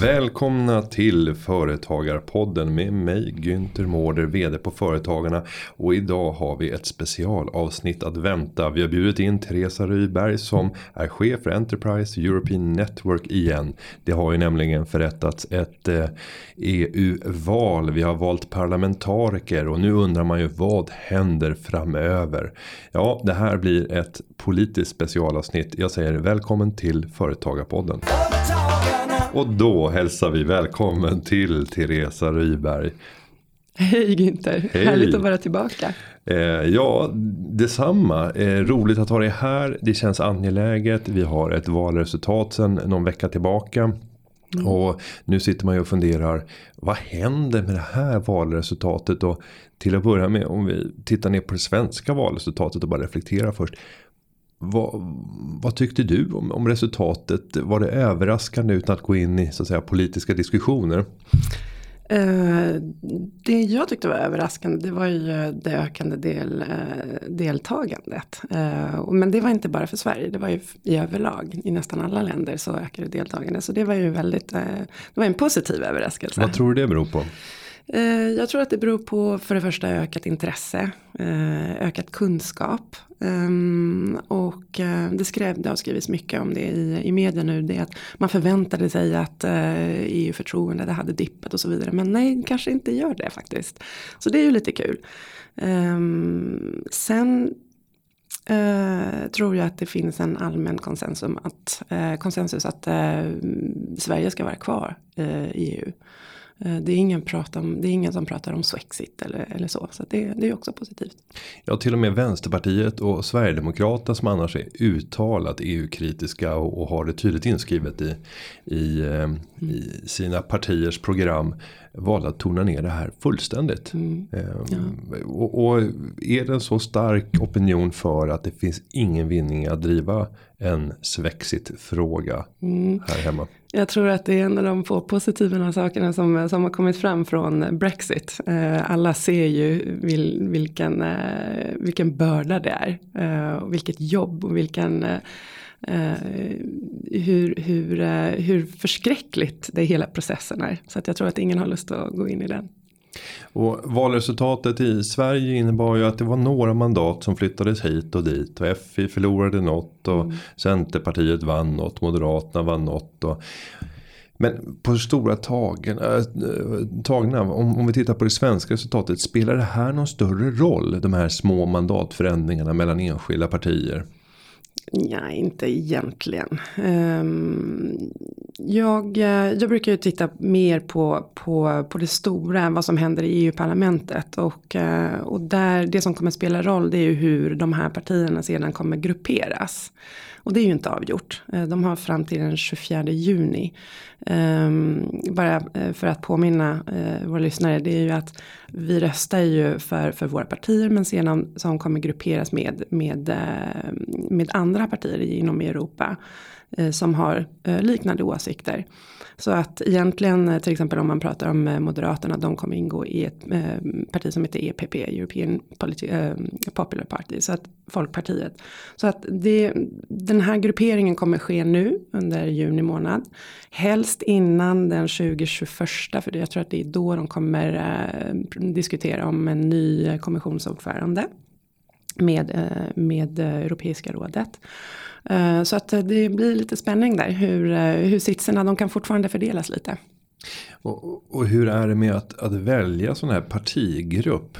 Välkomna till Företagarpodden med mig Günther Mårder, vd på Företagarna. Och idag har vi ett specialavsnitt att vänta. Vi har bjudit in Teresa Ryberg som är chef för Enterprise European Network igen. Det har ju nämligen förrättats ett eh, e EU-val. Vi har valt parlamentariker och nu undrar man ju vad händer framöver? Ja, det här blir ett politiskt specialavsnitt. Jag säger välkommen till Företagarpodden. Och då hälsar vi välkommen till Teresa Ryberg. Hej Günther, Hej. härligt att vara tillbaka. Eh, ja, detsamma. Eh, roligt att ha dig här. Det känns angeläget. Vi har ett valresultat sedan någon vecka tillbaka. Mm. Och nu sitter man ju och funderar. Vad händer med det här valresultatet? Och till att börja med om vi tittar ner på det svenska valresultatet och bara reflekterar först. Vad, vad, tyckte du om, om, resultatet? Var det överraskande utan att gå in i så att säga, politiska diskussioner? Uh, det jag tyckte var överraskande det var ju det ökande del, uh, deltagandet. Uh, men det var inte bara för Sverige, det var ju i överlag. I nästan alla länder så ökade deltagandet. Så det var ju väldigt, det var en positiv överraskelse. Vad tror du det beror på? Eh, jag tror att det beror på för det första ökat intresse, eh, ökat kunskap. Ehm, och eh, det, skrev, det har skrivits mycket om det i, i media nu. Det att man förväntade sig att e EU-förtroende det hade dippat och så vidare. Men nej, kanske inte gör det faktiskt. Så det är ju lite kul. Ehm, sen tror jag att det finns en allmän konsensus att, konsensus att Sverige ska vara kvar i EU. Eh, det är ingen, prat om, det är ingen som pratar om Swexit eller, eller så. Så det, det är också positivt. Ja till och med Vänsterpartiet och Sverigedemokraterna som annars är uttalat EU-kritiska och, och har det tydligt inskrivet i, i, mm. i sina partiers program. Valde att tona ner det här fullständigt. Mm. Ehm, ja. och, och är det en så stark opinion för att det finns ingen vinning att driva en svexit fråga mm. här hemma. Jag tror att det är en av de få positiva sakerna som, som har kommit fram från Brexit. Eh, alla ser ju vil, vilken, eh, vilken börda det är. Eh, vilket jobb och vilken hur, hur, hur förskräckligt det hela processen är. Så att jag tror att ingen har lust att gå in i den. Och valresultatet i Sverige innebar ju att det var några mandat som flyttades hit och dit. Och FI förlorade något och mm. Centerpartiet vann något. Moderaterna vann något. Och, men på stora tagen, äh, tagna, om, om vi tittar på det svenska resultatet. Spelar det här någon större roll? De här små mandatförändringarna mellan enskilda partier? Nej inte egentligen. Ehm, jag, eh, jag brukar ju titta mer på, på, på det stora än vad som händer i EU-parlamentet. Och, eh, och där, det som kommer spela roll det är ju hur de här partierna sedan kommer grupperas. Och det är ju inte avgjort. Eh, de har fram till den 24 juni. Ehm, bara eh, för att påminna eh, våra lyssnare. Det är ju att vi röstar ju för, för våra partier. Men sedan som kommer grupperas med, med, med andra partier inom Europa. Som har liknande åsikter. Så att egentligen eh, till exempel om man pratar om eh, Moderaterna, de kommer ingå i ett eh, parti som heter EPP, European Politi Popular Party, så att Folkpartiet. Så att det, den här grupperingen kommer ske nu under juni månad. Helst innan den 2021, för jag tror att det är då de kommer diskutera om en ny kommissionsordförande med, med Europeiska rådet. Eh, så att det blir lite spänning där hur, eh, hur sitserna de kan fortfarande fördelas lite. Och, och hur är det med att, att välja sån här partigrupp?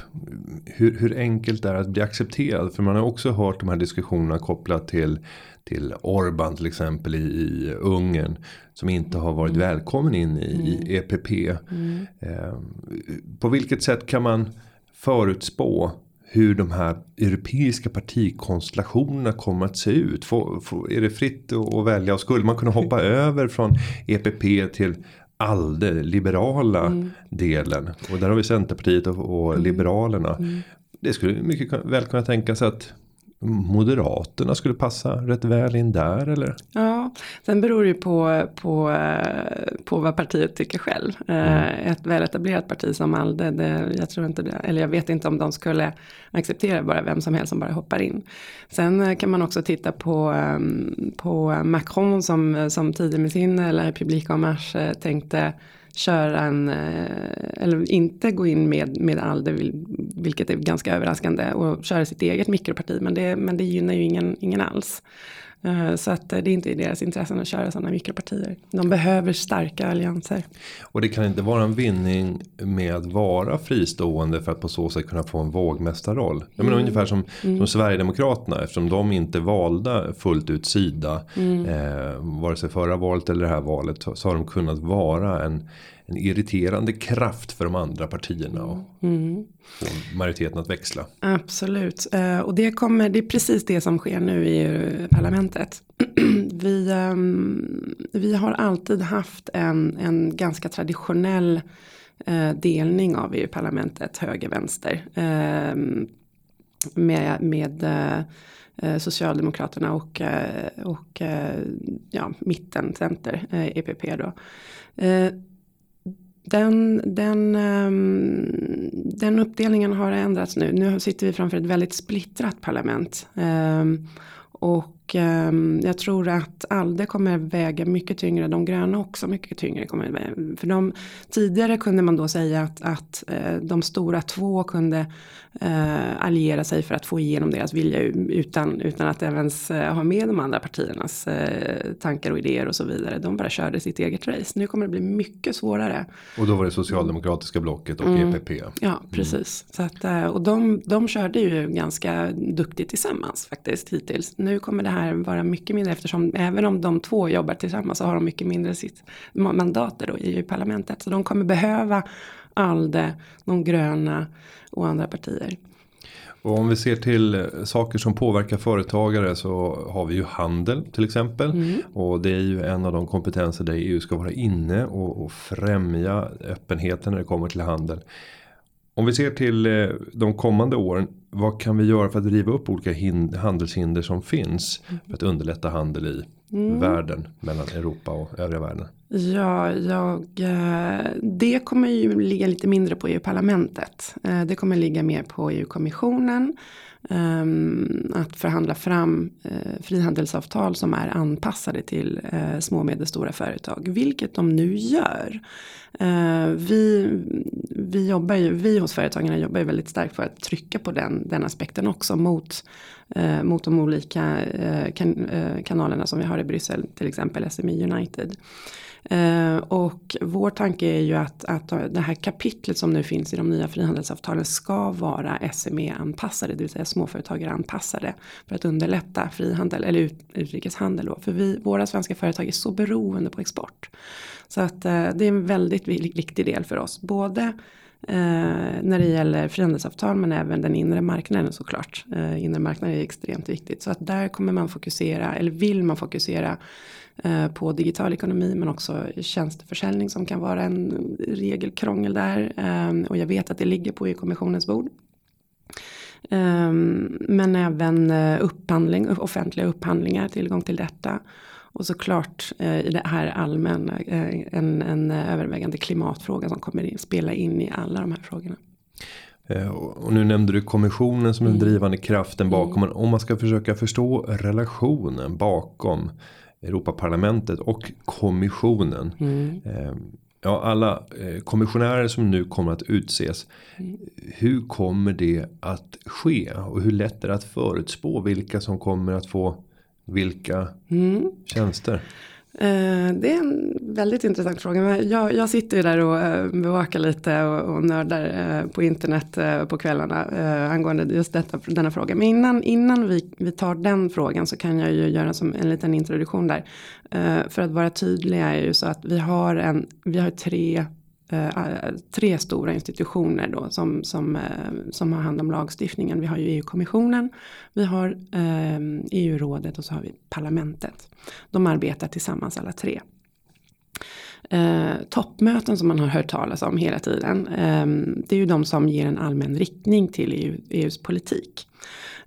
Hur, hur enkelt är det att bli accepterad? För man har också hört de här diskussionerna kopplat till till Orban till exempel i, i Ungern. Som inte har varit mm. välkommen in i, mm. i EPP. Mm. Eh, på vilket sätt kan man förutspå hur de här europeiska partikonstellationerna kommer att se ut. Får, får, är det fritt att välja och skulle man kunna hoppa över från EPP till ALDE, liberala mm. delen. Och där har vi Centerpartiet och, och mm. Liberalerna. Mm. Det skulle mycket väl kunna tänka sig att Moderaterna skulle passa rätt väl in där eller? Ja, sen beror det ju på, på, eh, på vad partiet tycker själv. Eh, mm. Ett väletablerat parti som ALDE, det, jag tror inte det, eller jag vet inte om de skulle acceptera bara vem som helst som bara hoppar in. Sen eh, kan man också titta på, ehm, på Macron som, som tidigare med sin La République en Marche tänkte köra en, eh, eller inte gå in med, med ALDE, vilket är ganska överraskande, och köra sitt eget mikroparti, men det, men det gynnar ju ingen, ingen alls. Eh, så att det är inte i deras intressen att köra sådana mikropartier. De behöver starka allianser. Och det kan inte vara en vinning med att vara fristående för att på så sätt kunna få en vågmästarroll. Jag menar mm. ungefär som, mm. som Sverigedemokraterna eftersom de inte valda fullt ut sida. Mm. Eh, vare sig förra valet eller det här valet så, så har de kunnat vara en en irriterande kraft för de andra partierna och mm. få majoriteten att växla. Absolut, eh, och det, kommer, det är precis det som sker nu i parlamentet. vi, ehm, vi har alltid haft en, en ganska traditionell eh, delning av EU-parlamentet höger-vänster. Ehm, med, med eh, Socialdemokraterna och, och ja, mitten, center, EPP då. Den, den, ehm, den uppdelningen har ändrats nu. Nu sitter vi framför ett väldigt splittrat parlament. Ehm, och ehm, jag tror att ALDE kommer väga mycket tyngre, de gröna också mycket tyngre. Kommer, för de, tidigare kunde man då säga att, att eh, de stora två kunde uh, alliera sig för att få igenom deras vilja utan, utan att ens uh, ha med de andra partiernas uh, tankar och idéer och så vidare. De bara körde sitt eget race. Nu kommer det bli mycket svårare. Och då var det socialdemokratiska blocket och mm. EPP. Ja, mm. precis. Så att, och de, de körde ju ganska duktigt tillsammans faktiskt hittills. Nu kommer det här här vara mycket mindre eftersom även om de två jobbar tillsammans så har de mycket mindre sitt mandater då i parlamentet. Så de kommer behöva ALDE, de gröna och andra partier. Och om vi ser till eh, saker som påverkar företagare så har vi ju handel till exempel. Mm. Och det är ju en av de kompetenser där EU ska vara inne och, och främja öppenheten när det kommer till handel. Om vi ser till eh, de kommande åren. Vad kan vi göra för att driva upp olika handelshinder som finns. För att underlätta handel i mm. världen. Mellan Europa och övriga världen. Ja, jag, eh, det kommer ju ligga lite mindre på EU-parlamentet. Eh, det kommer ligga mer på EU-kommissionen. Ehm, att förhandla fram eh, frihandelsavtal som är anpassade till eh, små och medelstora företag. Vilket de nu gör. Ehm, vi vi jobbar ju, vi hos Företagarna jobbar ju väldigt starkt för att trycka på den, den aspekten också mot, eh, mot de olika kan, kanalerna som vi har i Bryssel, till exempel SME United. Eh, och vår tanke är ju att, att det här kapitlet som nu finns i de nya frihandelsavtalen ska vara SME-anpassade, det vill säga småföretagare anpassade för att underlätta frihandel eller ut, utrikeshandel då. För vi, våra svenska företag är så beroende på export. Så att eh, det är en väldigt viktig del för oss, både Eh, när det gäller frihandelsavtal men även den inre marknaden såklart. Eh, inre marknaden är extremt viktigt. Så att där kommer man fokusera, eller vill man fokusera på digital ekonomi men också tjänsteförsäljning som kan vara en regelkrångel där. Eh, och jag vet att det ligger på EU-kommissionens bord. Eh, men även eh, upphandling, offentliga upphandlingar, tillgång till detta. Och såklart eh, i det här allmänna eh, en, en övervägande klimatfråga som kommer in, spela in i alla de här frågorna. Eh, och nu nämnde du kommissionen som den mm. drivande kraften bakom. Mm. Om man ska försöka förstå relationen bakom Europaparlamentet och kommissionen. Mm. Ja, alla kommissionärer som nu kommer att utses. Hur kommer det att ske? Och hur lätt är det att förutspå vilka som kommer att få vilka mm. tjänster? Eh, det är en väldigt intressant fråga. Jag, jag sitter ju där och eh, bevakar lite och, och nördar eh, på internet på kvällarna angående just detta, denna fråga. Men innan, innan vi, vi tar den frågan så kan jag ju göra som en liten introduktion där. För att vara tydlig är ju så att vi har, en, vi har tre Eh, eh, tre stora institutioner då som, som, eh, som har hand om lagstiftningen. Vi har ju EU-kommissionen, vi har EU-rådet och så har vi parlamentet. De arbetar tillsammans alla tre. Eh, toppmöten som man har hört talas om hela tiden. Eh, det är ju de som ger en allmän riktning till EU, EUs politik.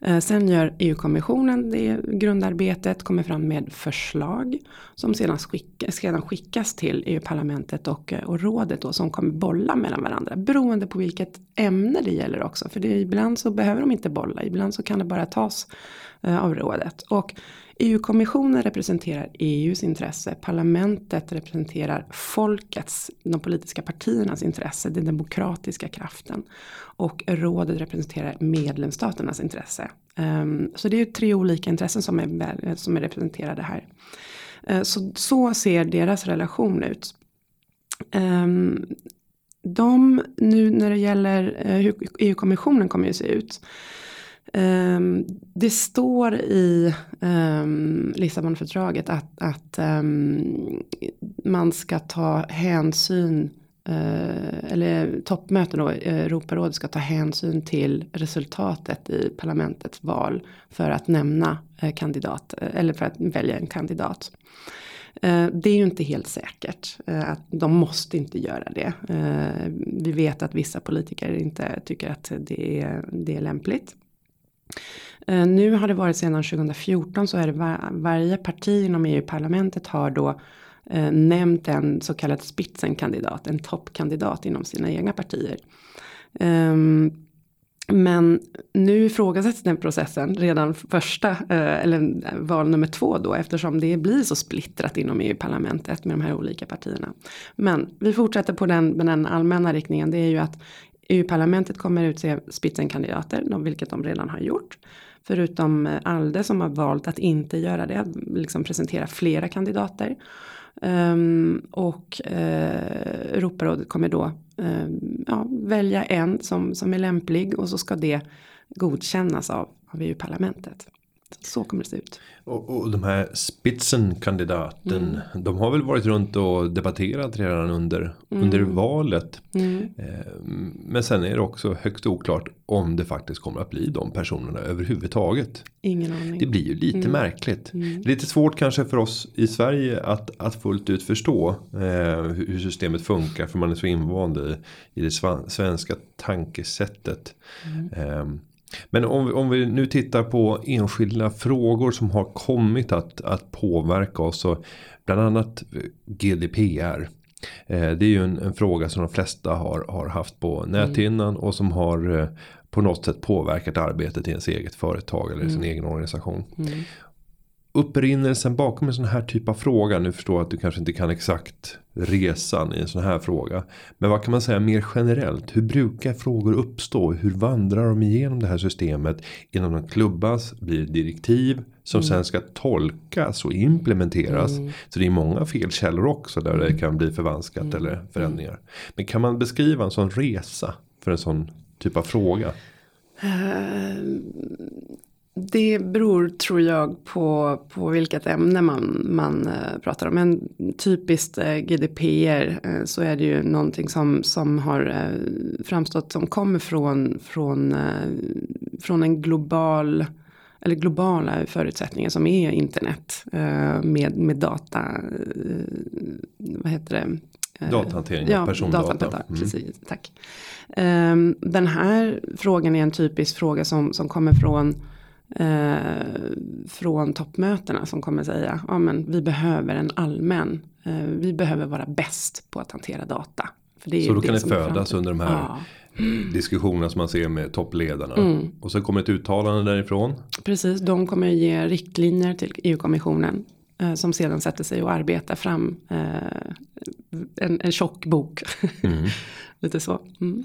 Eh, sen gör EU-kommissionen det grundarbetet, kommer fram med förslag som sedan, skicka, sedan skickas till EU-parlamentet och, eh, och rådet då, som kommer bolla mellan varandra. Beroende på vilket ämne det gäller också. För det, ibland så behöver de inte bolla, ibland så kan det bara tas eh, av rådet. Och EU-kommissionen representerar EUs intresse, parlamentet representerar folkets, de politiska partiernas intresse, den demokratiska kraften. Och rådet representerar medlemsstaternas intresse. Ehm, så det är ju tre olika intressen som är, som är representerade här. Ehm, så, så ser deras relation ut. Ehm, de, nu när det gäller eh, hur EU-kommissionen kommer att se ut. Um, det står i um, Lissabonfördraget att, att um, man ska ta hänsyn Eh, eller toppmöten då, Europarådet ska ta hänsyn till resultatet i parlamentets val för att nämna eh, kandidat eh, eller för att välja en kandidat. Det är ju inte helt säkert att de måste inte göra det. Vi vet att vissa politiker inte tycker att det är, det är lämpligt. Nu har det varit sedan 2014 så är det var, varje parti inom EU-parlamentet har då eh, nämnt en så kallad spitsenkandidat, en toppkandidat inom sina egna partier. Um, men nu ifrågasätts den processen redan första, eh, eller eh, val nummer två då, eftersom det blir så splittrat inom EU-parlamentet med de här olika partierna. Men vi fortsätter på den, med den allmänna riktningen, det är ju att EU-parlamentet kommer utse spitsenkandidater, vilket de redan har gjort. Förutom eh, ALDE som har valt att inte göra det, liksom presentera flera kandidater. Um, och uh, Europarådet kommer då uh, ja, välja en som, som är lämplig och så ska det godkännas av, av EU-parlamentet. Så kommer det se ut. Och, och de här spitsenkandidaten. Mm. De har väl varit runt och debatterat redan under, mm. under valet. Mm. Eh, men sen är det också högst oklart om det faktiskt kommer att bli de personerna överhuvudtaget. Ingen aning. Det blir ju lite mm. märkligt. Mm. Lite svårt kanske för oss i Sverige att, att fullt ut förstå eh, hur systemet funkar. För man är så invand i, i det svenska tankesättet. Eh, men om vi, om vi nu tittar på enskilda frågor som har kommit att, att påverka oss. Så bland annat GDPR. Eh, det är ju en, en, fråga som de flesta har, har haft på näthinnan mm. och som har eh, på något sätt påverkat arbetet i ens eget företag eller mm. sin egen organisation. Mm upprinnelsen bakom en sån här typ av fråga. Nu förstår jag att du kanske inte kan exakt resan i en sån här fråga. Men vad kan man säga mer generellt? Hur brukar frågor uppstå? Hur vandrar de igenom det här systemet? Innan de klubbas blir direktiv som mm. sen ska tolkas och implementeras. Mm. Så det är många felkällor också där det kan bli förvanskat mm. eller förändringar. Men kan man beskriva en sån resa för en sån typ av fråga? Uh, det beror tror jag på, på vilket ämne man, man uh, pratar om. Men typiskt uh, GDPR uh, så är det ju någonting som, som har framstått som kommer från, från, från en global eller globala förutsättningar som är internet med, med data, vad heter det? Datahantering ja, persondata. Data, mm. precis, tack. Um, den här frågan är en typisk fråga som, som kommer från eh, från toppmötena som kommer säga ja men vi behöver en allmän, eh, vi behöver vara bäst på att hantera data. så då det kan det födas under de här ja. diskussionerna som man ser med toppledarna. Mm. Och så kommer ett uttalande därifrån. Precis, de kommer ge riktlinjer till EU-kommissionen. Eh, som sedan sätter sig och arbetar fram eh, en, en tjock bok. Mm. Lite så. Mm.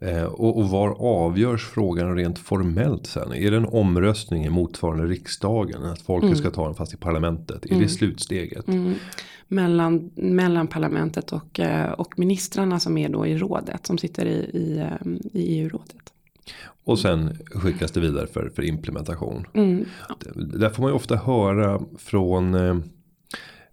Eh, och, och, var avgörs frågan rent formellt sen? Är det en omröstning i motsvarande riksdagen? Att folket mm. ska ta den fast i parlamentet? Är det mm. slutsteget? Mm. Mellan, mellan parlamentet och, och ministrarna som är då i rådet. Som sitter i, i, i EU-rådet. Och sen skickas det vidare för, för implementation. Mm. Där får man ju ofta höra från eh,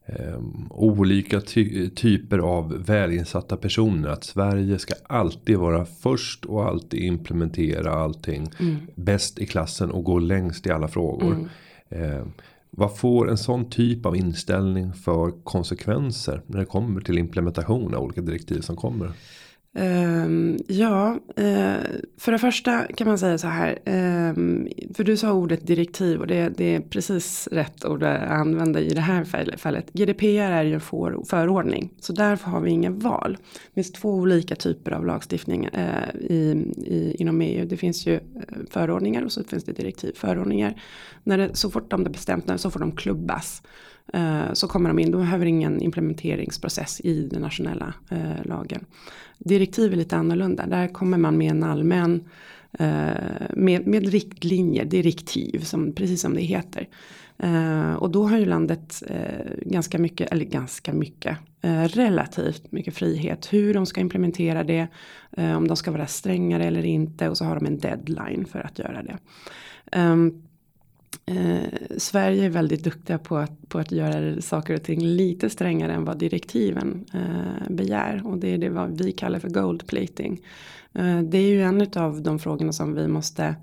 Um, olika ty typer av välinsatta personer. Att Sverige ska alltid vara först och alltid implementera allting. Mm. Bäst i klassen och gå längst i alla frågor. Mm. Um, vad får en sån typ av inställning för konsekvenser när det kommer till implementation av olika direktiv som kommer? Um, ja, uh, för det första kan man säga så här. Um, för du sa ordet direktiv och det, det, är precis rätt ord att använda i det här fallet. GDPR är ju en för, förordning. Så därför har vi inga val. Det finns två olika typer av lagstiftning uh, i, i, inom EU. Det finns ju eh, förordningar och så finns det direktiv. Förordningar, när det, så fort de är bestämt, så får de klubbas. Eh, så kommer de in, de behöver ingen implementeringsprocess i den nationella eh, lagen. Direktiv är lite annorlunda. Där kommer man med en allmän eh, med, med riktlinjer, direktiv, som, precis som det heter. Uh, och då har ju landet uh, ganska mycket, eller ganska mycket, uh, relativt mycket frihet. Hur de ska implementera det, om de ska vara strängare eller inte. Och så har de en deadline för att göra det. Um, Eh, Sverige är väldigt duktiga på att, på att göra saker och ting lite strängare än vad direktiven eh, begär. Och det är det vad vi kallar för gold plating. Eh, det är ju en av de frågorna som vi måste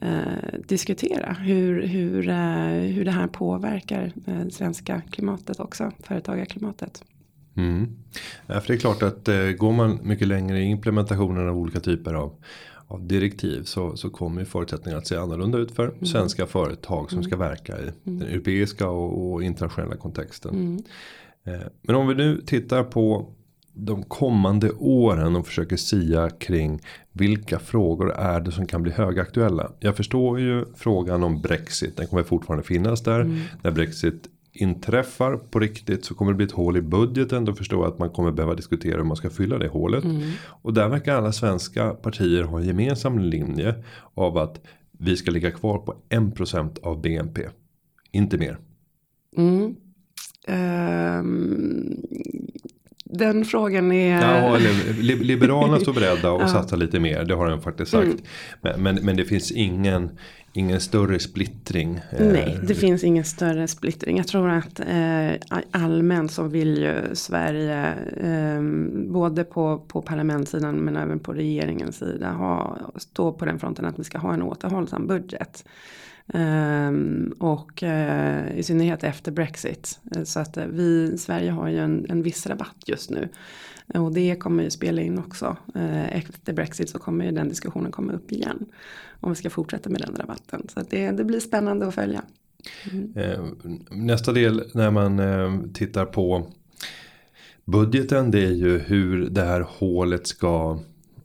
eh, diskutera. Hur, hur, eh, hur det här påverkar det svenska klimatet också, företagarklimatet. Mm. Ja, för det är klart att eh, går man mycket längre i implementationen av olika typer av av direktiv så, så kommer förutsättningarna att se annorlunda ut för mm. svenska företag som mm. ska verka i mm. den europeiska och, och internationella kontexten. Mm. Eh, men om vi nu tittar på de kommande åren och försöker sia kring vilka frågor är det som kan bli högaktuella. Jag förstår ju frågan om Brexit. Den kommer fortfarande finnas där. Mm. När Brexit inträffar på riktigt så kommer det bli ett hål i budgeten. Då förstår jag att man kommer behöva diskutera hur man ska fylla det hålet. Mm. Och där verkar alla svenska partier ha en gemensam linje av att vi ska ligga kvar på 1% av BNP. Inte mer. Mm. Um, den frågan är... Ja, Liberalerna står beredda att ja. satsa lite mer. Det har den faktiskt sagt. Mm. Men, men, men, det finns ingen ingen större splittring. Nej, det finns ingen större splittring. Jag tror att eh, allmänt så vill ju Sverige eh, både på, på parlamentssidan men även på regeringens sida ha, stå på den fronten att vi ska ha en återhållsam budget. Ehm, och eh, i synnerhet efter Brexit. Eh, så att eh, vi vi, Sverige har ju en, en viss rabatt just nu. Och det kommer ju spela in också. Efter Brexit så kommer ju den diskussionen komma upp igen. Om vi ska fortsätta med den rabatten. Så det, det blir spännande att följa. Mm. Ehm, nästa del när man ehm, tittar på budgeten det är ju hur det här hålet ska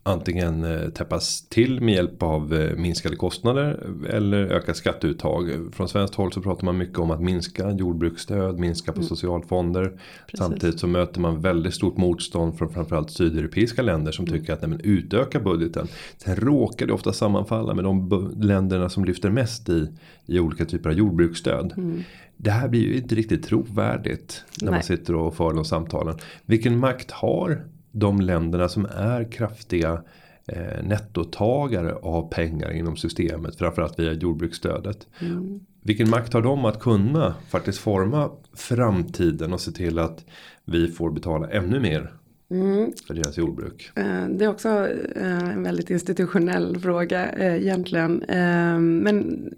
antingen eh, täppas till med hjälp av eh, minskade kostnader eller ökat skatteuttag. Från svenskt håll så pratar man mycket om att minska jordbruksstöd, minska på mm. socialfonder. Precis. Samtidigt så möter man väldigt stort motstånd från framförallt sydeuropeiska länder som mm. tycker att nej, men utöka budgeten. Sen råkar det ofta sammanfalla med de länderna som lyfter mest i, i olika typer av jordbruksstöd. Mm. Det här blir ju inte riktigt trovärdigt när nej. man sitter och för de samtalen. Vilken makt har de länderna som är kraftiga eh, nettotagare av pengar inom systemet. Framförallt via jordbruksstödet. Mm. Vilken makt har de att kunna faktiskt forma framtiden och se till att vi får betala ännu mer Mm. För deras jordbruk. Eh, det är också eh, en väldigt institutionell fråga eh, egentligen. Men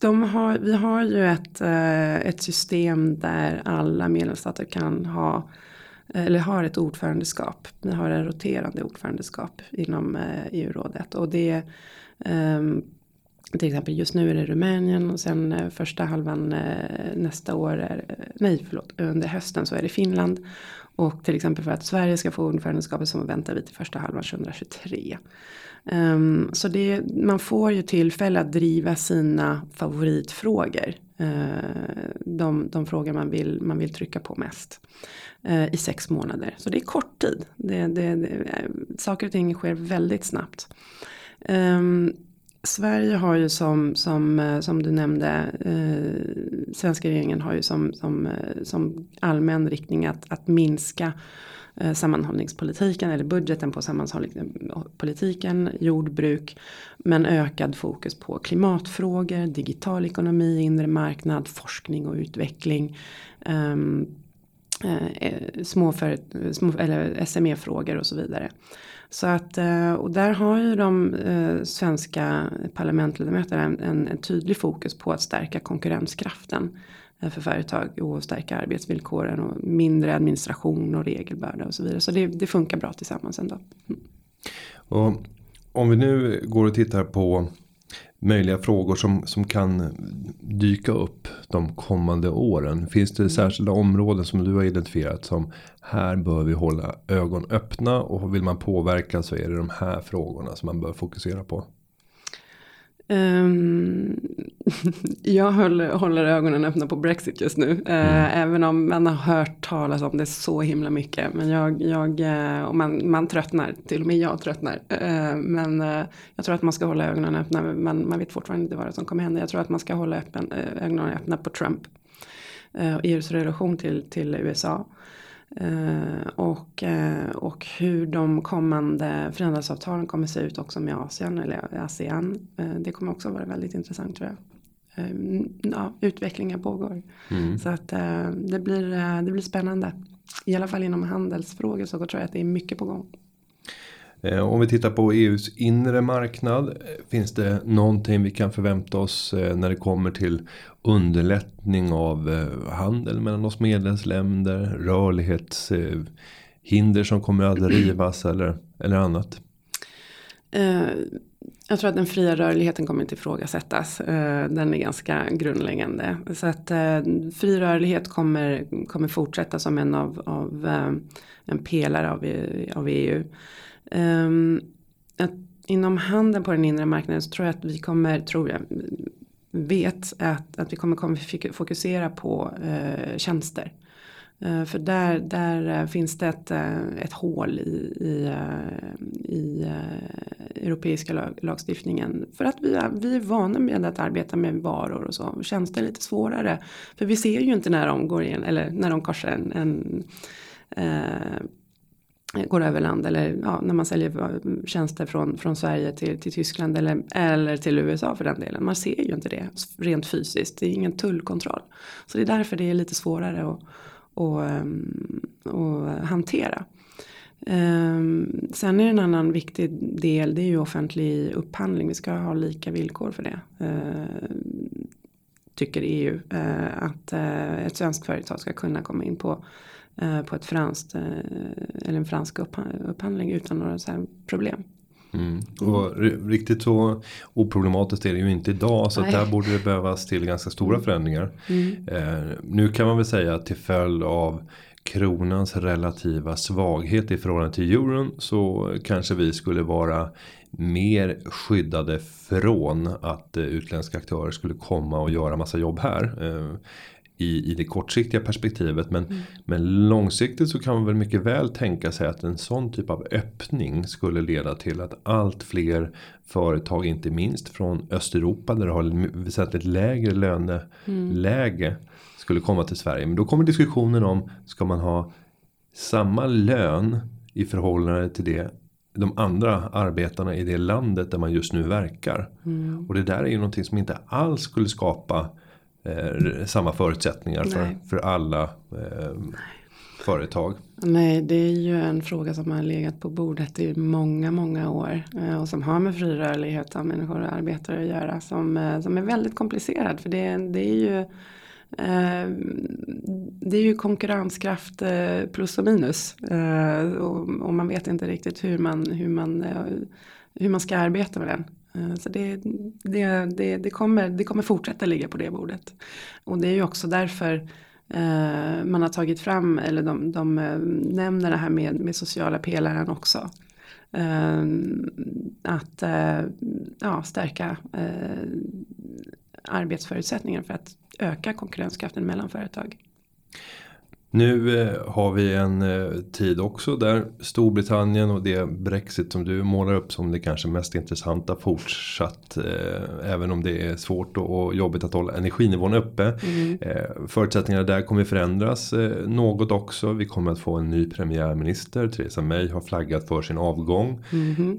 de har, vi har ju ett, ett system där alla medlemsstater kan ha Eh, eller har ett ordförandeskap. Vi har en roterande ordförandeskap inom eh, EU-rådet. Och det ehm, till exempel just nu är det Rumänien och sen eh, första halvan nästa år, är, nej förlåt, under hösten så är det Finland. Och till exempel för att Sverige ska få ordförandeskapet så väntar vi till första halvan 2023. Um, ehm, så det, man får ju tillfälle att driva sina favoritfrågor. Eh, de, de frågor man vill, man vill trycka på mest. Eh, I sex månader. Så det är kort tid. Det, det, det, eh, saker och ting sker väldigt snabbt. Ehm, Sverige har ju som, som, som du nämnde, eh, svenska regeringen har ju som, som, som allmän riktning att, att minska eh, Eh, sammanhållningspolitiken eller budgeten på sammanhållningspolitiken, jordbruk, men ökad fokus på klimatfrågor, digital ekonomi, inre marknad, forskning och utveckling. Um, eh, små, för, små eller SME-frågor och så vidare. Så att, eh, och där har ju de svenska parlamentledamöterna en, en, en, tydlig fokus på att stärka konkurrenskraften för företag och stärka arbetsvillkoren och mindre administration och regelbörda och så vidare. Så det, det funkar bra tillsammans ändå. Mm. Och om vi nu går och tittar på möjliga frågor som, som kan dyka upp de kommande åren. Finns det mm. särskilda områden som du har identifierat som här bör vi hålla ögon öppna och vill man påverka så är det de här frågorna som man bör fokusera på. Um, jag håller, håller, ögonen öppna på Brexit just nu. Uh, mm. Även om man har hört talas om det så himla mycket. Men jag, jag uh, och man, man tröttnar, till och med jag tröttnar. Uh, men jag tror att man ska hålla ögonen öppna. Man, man vet fortfarande inte vad det som kommer hända. Jag tror att man ska hålla öppen, ögonen öppna på Trump. och EUs relation till, till USA. Uh, och, uh, och hur de kommande frihandelsavtalen kommer se ut också med Asien eller ASEAN. Uh, det kommer också vara väldigt intressant tror jag. ja, utvecklingen pågår. Mm. Så att det, blir, det blir spännande. I alla fall inom handelsfrågor så tror jag att det är mycket på gång. Eh, om vi tittar på EUs inre marknad. Eh, finns det någonting vi kan förvänta oss eh, när det kommer till underlättning av handel mellan oss medlemsländer. Rörlighetshinder som kommer att rivas eller, eller annat. Jag tror att den fria rörligheten kommer inte ifrågasättas. Den är ganska grundläggande. Så att fri rörlighet kommer, kommer fortsätta som en av, av en pelare av, e, av EU. Um, att inom handeln på den inre marknaden så tror jag att vi kommer, tror jag, vet att, att vi kommer, kommer fokusera på uh, tjänster. Uh, för där, där eh, finns det ett, ett hål i, i, i europeiska lag, lagstiftningen. För att vi är, vi är vana med att arbeta med varor och så. Tjänster är lite svårare. För vi ser ju inte när de går in, eller när de korsar en, en går över land eller ja, när man säljer eh, tjänster från, från Sverige till, till Tyskland eller, eller till USA för den delen. Man ser ju inte det rent fysiskt. Det är ingen tullkontroll. Så det är därför det är lite svårare att, att, ehm, att hantera. Ehm, sen är det en annan viktig del, det är ju offentlig upphandling. Vi ska ha lika villkor för det. Eh, tycker EU. Eh, att ett svenskt företag ska kunna komma in på på ett franskt eh, eller en fransk upphandling utan några så problem. Mm. Och riktigt så oproblematiskt är det ju inte idag så där borde det behövas till ganska stora mm. förändringar. Mm. Eh, nu kan man väl säga att till följd av kronans relativa svaghet i förhållande till euron så kanske vi skulle vara mer skyddade från att utländska aktörer skulle komma och göra massa jobb här i, i det kortsiktiga perspektivet. Men, mm. men långsiktigt så kan man väl mycket väl tänka sig att en sån typ av öppning skulle leda till att allt fler företag, inte minst från Östeuropa där det har väsentligt lägre löneläge mm. skulle komma till Sverige. Men då kommer diskussionen om ska man ha samma lön i förhållande till det de andra arbetarna i det landet där man just nu verkar. Mm. Och det där är ju någonting som inte alls skulle skapa eh, samma förutsättningar för, för alla eh, företag. Nej, det är ju en fråga som har legat på bordet i många, många år. Eh, och som har med fri rörlighet av människor och arbetare att göra. Som, eh, som är väldigt komplicerad. För det, det är ju det är ju konkurrenskraft plus och minus. Och man vet inte riktigt hur man, hur man, hur man ska arbeta med den. Eh, så det, det, det, det, kommer, det kommer fortsätta ligga på det bordet. Och det är ju också därför eh, man har tagit fram, eller de, de eh, nämner det här med, med sociala pelaren också. Att ja, stärka arbetsförutsättningar för att öka konkurrenskraften mellan företag. Nu eh, har vi en eh, tid också där Storbritannien och det Brexit som du målar upp som det kanske mest intressanta fortsatt. Eh, även om det är svårt och jobbigt att hålla energinivån uppe. Mm. Förutsättningarna där kommer förändras något också. Vi kommer att få en ny premiärminister. Theresa May har flaggat för sin avgång. Mm.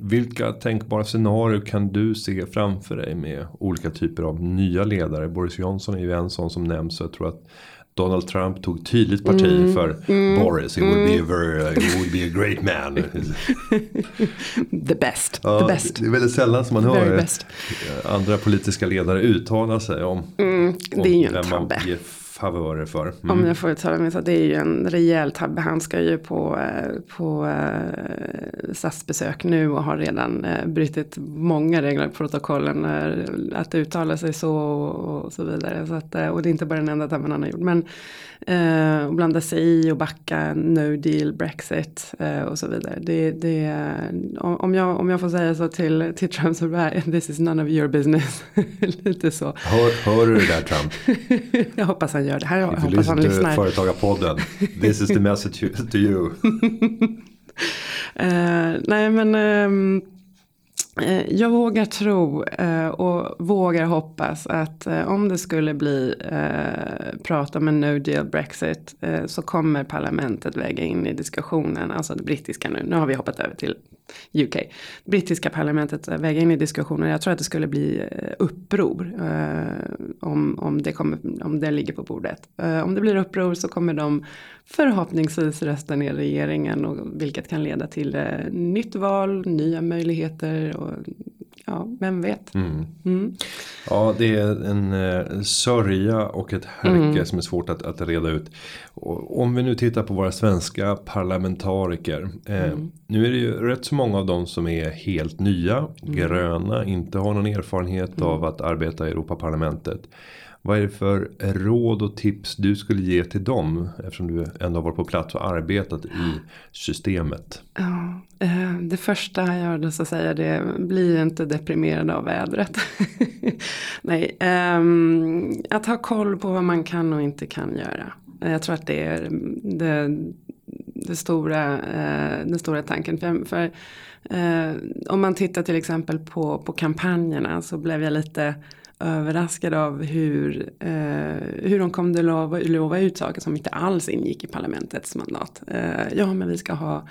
Vilka tänkbara scenarier kan du se framför dig med olika typer av nya ledare? Boris Johnson är ju en sån som nämns. Så jag tror att Donald Trump tog tydligt parti Mm. för Boris. He would, be a very, he would be a great man. The best. Ja, The best. Det är väldigt sällan som man hör eh, andra politiska ledare uttala sig om, Mm, om det är ju en vem man ger favörer för. Mm. Om jag får uttala mig så det är ju en rejäl tabbe. Han ska ju på, eh, på eh, SAS-besök nu och har redan eh, brutit många regler i protokollen. Att uttala sig så och, så vidare. Så att, och det är inte bara den enda tabben han har gjort. Men eh, och blanda sig i och backa no deal Brexit eh, och så vidare. Det, det, om, jag, om jag får säga så till, till Trump så bara, this is none of your business. Lite så. Hör, hör du det där Trump? jag hoppas han gör det. Här jag hoppas han lyssnar. Företagarpodden. This is the message to- you. Eh, nej men eh, Eh, jag vågar tro eh, och vågar hoppas att eh, om det skulle bli prat om en no deal Brexit så kommer parlamentet väga in i diskussionen, alltså det brittiska nu, nu har vi hoppat över till UK. Brittiska parlamentet väga in i diskussionen, jag tror att det skulle bli uppror om, om, det kommer, om det ligger på bordet. Om det blir uppror så kommer de förhoppningsvis rösta ner regeringen och vilket kan leda till eh, nytt val, nya möjligheter och ja, vem vet. Mm. Mm. Ja, det är en eh, sörja och ett härke Mm. som är svårt att, att reda ut. Och, om vi nu tittar på våra svenska parlamentariker. Eh, Mm. Nu är det ju rätt så många av dem som är helt nya, Mm. gröna, inte har någon erfarenhet av att arbeta i Europaparlamentet. Vad är det för råd och tips du skulle ge till dem eftersom du ändå har varit på plats och arbetat i systemet? Ja, eh, det första jag gör så säger jag det, blir inte deprimerad av vädret. Nej, ehm, att ha koll på vad man kan och inte kan göra. Jag tror att det är det, det stora, eh, den stora tanken. För, för eh, om man tittar till exempel på, på kampanjerna så blev jag lite överraskad av hur, eh, hur de kom att lova, lova ut saker som inte alls ingick i parlamentets mandat. Eh, ja men vi ska ha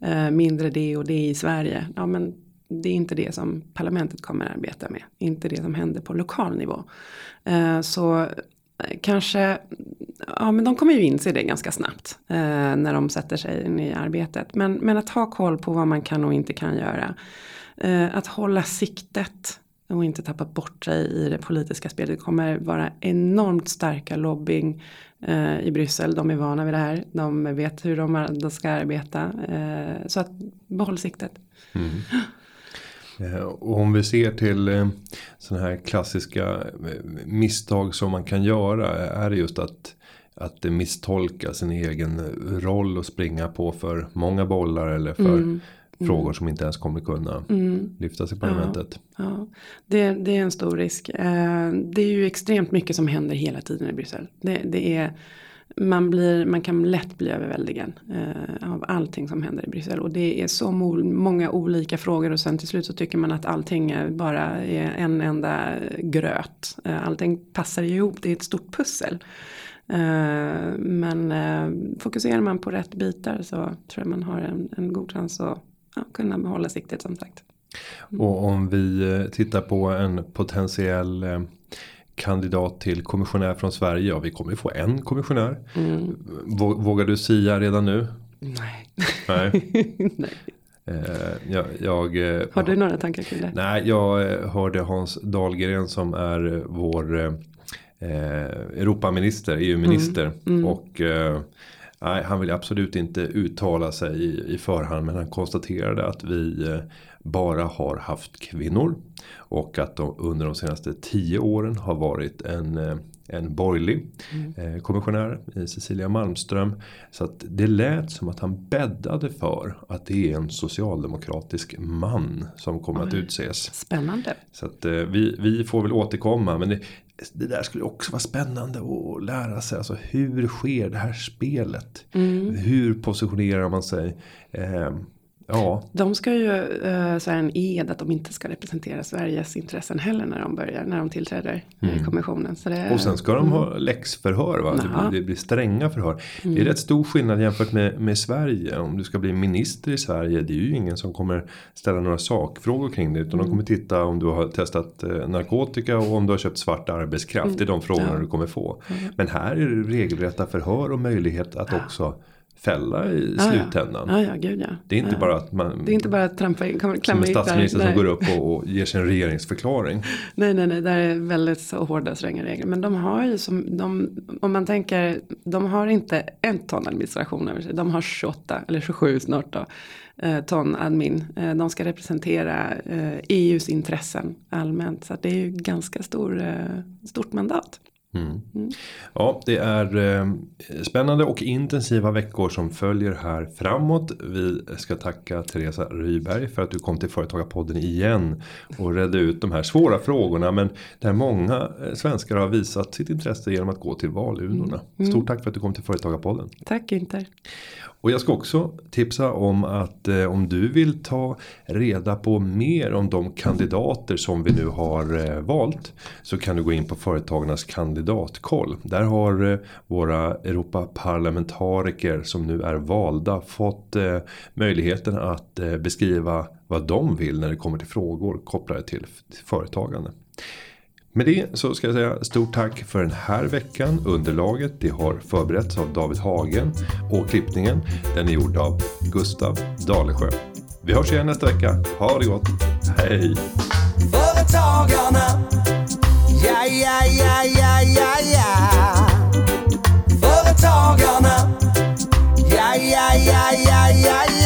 eh, mindre det och det i Sverige. Ja men det är inte det som parlamentet kommer att arbeta med. Inte det som händer på lokal nivå. Eh, så eh, kanske, ja men de kommer ju inse det ganska snabbt. Eh, när de sätter sig in i arbetet. Men, men att ha koll på vad man kan och inte kan göra. Eh, att hålla siktet och inte tappa bort sig i det politiska spelet. Det kommer vara enormt starka lobbying eh, i Bryssel. De är vana vid det här. De vet hur de, de ska arbeta. Eh, så att behåll siktet. Eh, Och om vi ser till eh, sådana här klassiska eh, misstag som man kan göra. Är det just att, att misstolka sin egen roll och springa på för många bollar eller för frågor som inte ens kommer kunna lyftas i parlamentet. Ja, det, det är en stor risk. Eh, det är ju extremt mycket som händer hela tiden i Bryssel. Det, det är, man, blir, man kan lätt bli överväldigad eh, av allting som händer i Bryssel. Och det är så många olika frågor och sen till slut så tycker man att allting bara är en enda gröt. Eh, allting passar ihop, det är ett stort pussel. Men fokuserar man på rätt bitar så tror jag man har en, en god chans att ja, kunna behålla siktet som sagt. Och om vi eh, tittar på en potentiell eh, kandidat till kommissionär från Sverige. Ja vi kommer ju få en kommissionär. Vå- Vågar du sia redan nu? Nej. Nej. Nej. Eh, jag, jag, Har du några tankar kring det? Nej, jag hörde Hans Dahlgren som är vår eh, Europaminister, EU-minister. Och eh, nej, han vill absolut inte uttala sig i, i förhand. Men han konstaterade att vi eh, bara har haft kvinnor. Och att de under de senaste tio åren har varit en eh, en borgerlig eh, kommissionär i Cecilia Malmström. Så att det lät som att han bäddade för att det är en socialdemokratisk man som kommer att utses. Spännande. Så att vi, vi får väl återkomma. Men det, det där skulle också vara spännande att lära sig. Alltså hur sker det här spelet? Hur positionerar man sig? Eh, Ja. De ska ju uh, svära en ed att de inte ska representera Sveriges intressen heller när de börjar, när de tillträder mm. kommissionen. Det, och sen ska de ha mm. läxförhör va? Det blir, det blir, stränga förhör. Mm. Det är mm. rätt stor skillnad jämfört med, med Sverige. Om du ska bli minister i Sverige, det är ju ingen som kommer ställa några sakfrågor kring det. Utan mm. de kommer titta om du har testat eh, narkotika och om du har köpt svart arbetskraft. Mm. Det är de frågorna ja. du kommer få. Men här är det regelrätta förhör och möjlighet att också fälla i ah, slutändan. Ja. Ah, ja, gud, ja. Det är inte ah, bara att man. Det är inte bara att trampa in. Klamma som en statsminister som går upp och, och ger sin regeringsförklaring. nej, nej, nej. Det är väldigt så hårda stränga regler. Men de har ju som de. Om man tänker. De har inte en ton administration över sig. De har 28 eller 27 snart då. Eh, ton admin. Eh, de ska representera EUs eh, e intressen allmänt. Så det är ju ganska stor, stort mandat. Mm. Mm. Ja, det är eh, spännande och intensiva veckor som följer här framåt. Vi ska tacka Teresa Ryberg för att du kom till Företagarpodden igen och redde ut de här svåra frågorna. Men där många eh, svenskar har visat sitt intresse genom att gå till valurnorna. Mm. Stort tack för att du kom till Företagarpodden. Tack Inter. Och jag ska också tipsa om att eh, om du vill ta reda på mer om de kandidater som vi nu har eh, valt. Så kan du gå in på Företagarnas kandidatkoll. Där har eh, våra Europaparlamentariker som nu är valda fått eh, möjligheten att eh, beskriva vad de vill när det kommer till frågor kopplade till företagande. Med det så ska jag säga stort tack för den här veckan. Underlaget det har förberetts av David Hagen och klippningen den är gjord av Gustav Dalesjö. Vi hörs igen nästa vecka. Ha det gott. Hej! Företagarna ja, ja, ja, ja, ja. Företagarna. Ja, ja, ja, ja, ja, ja.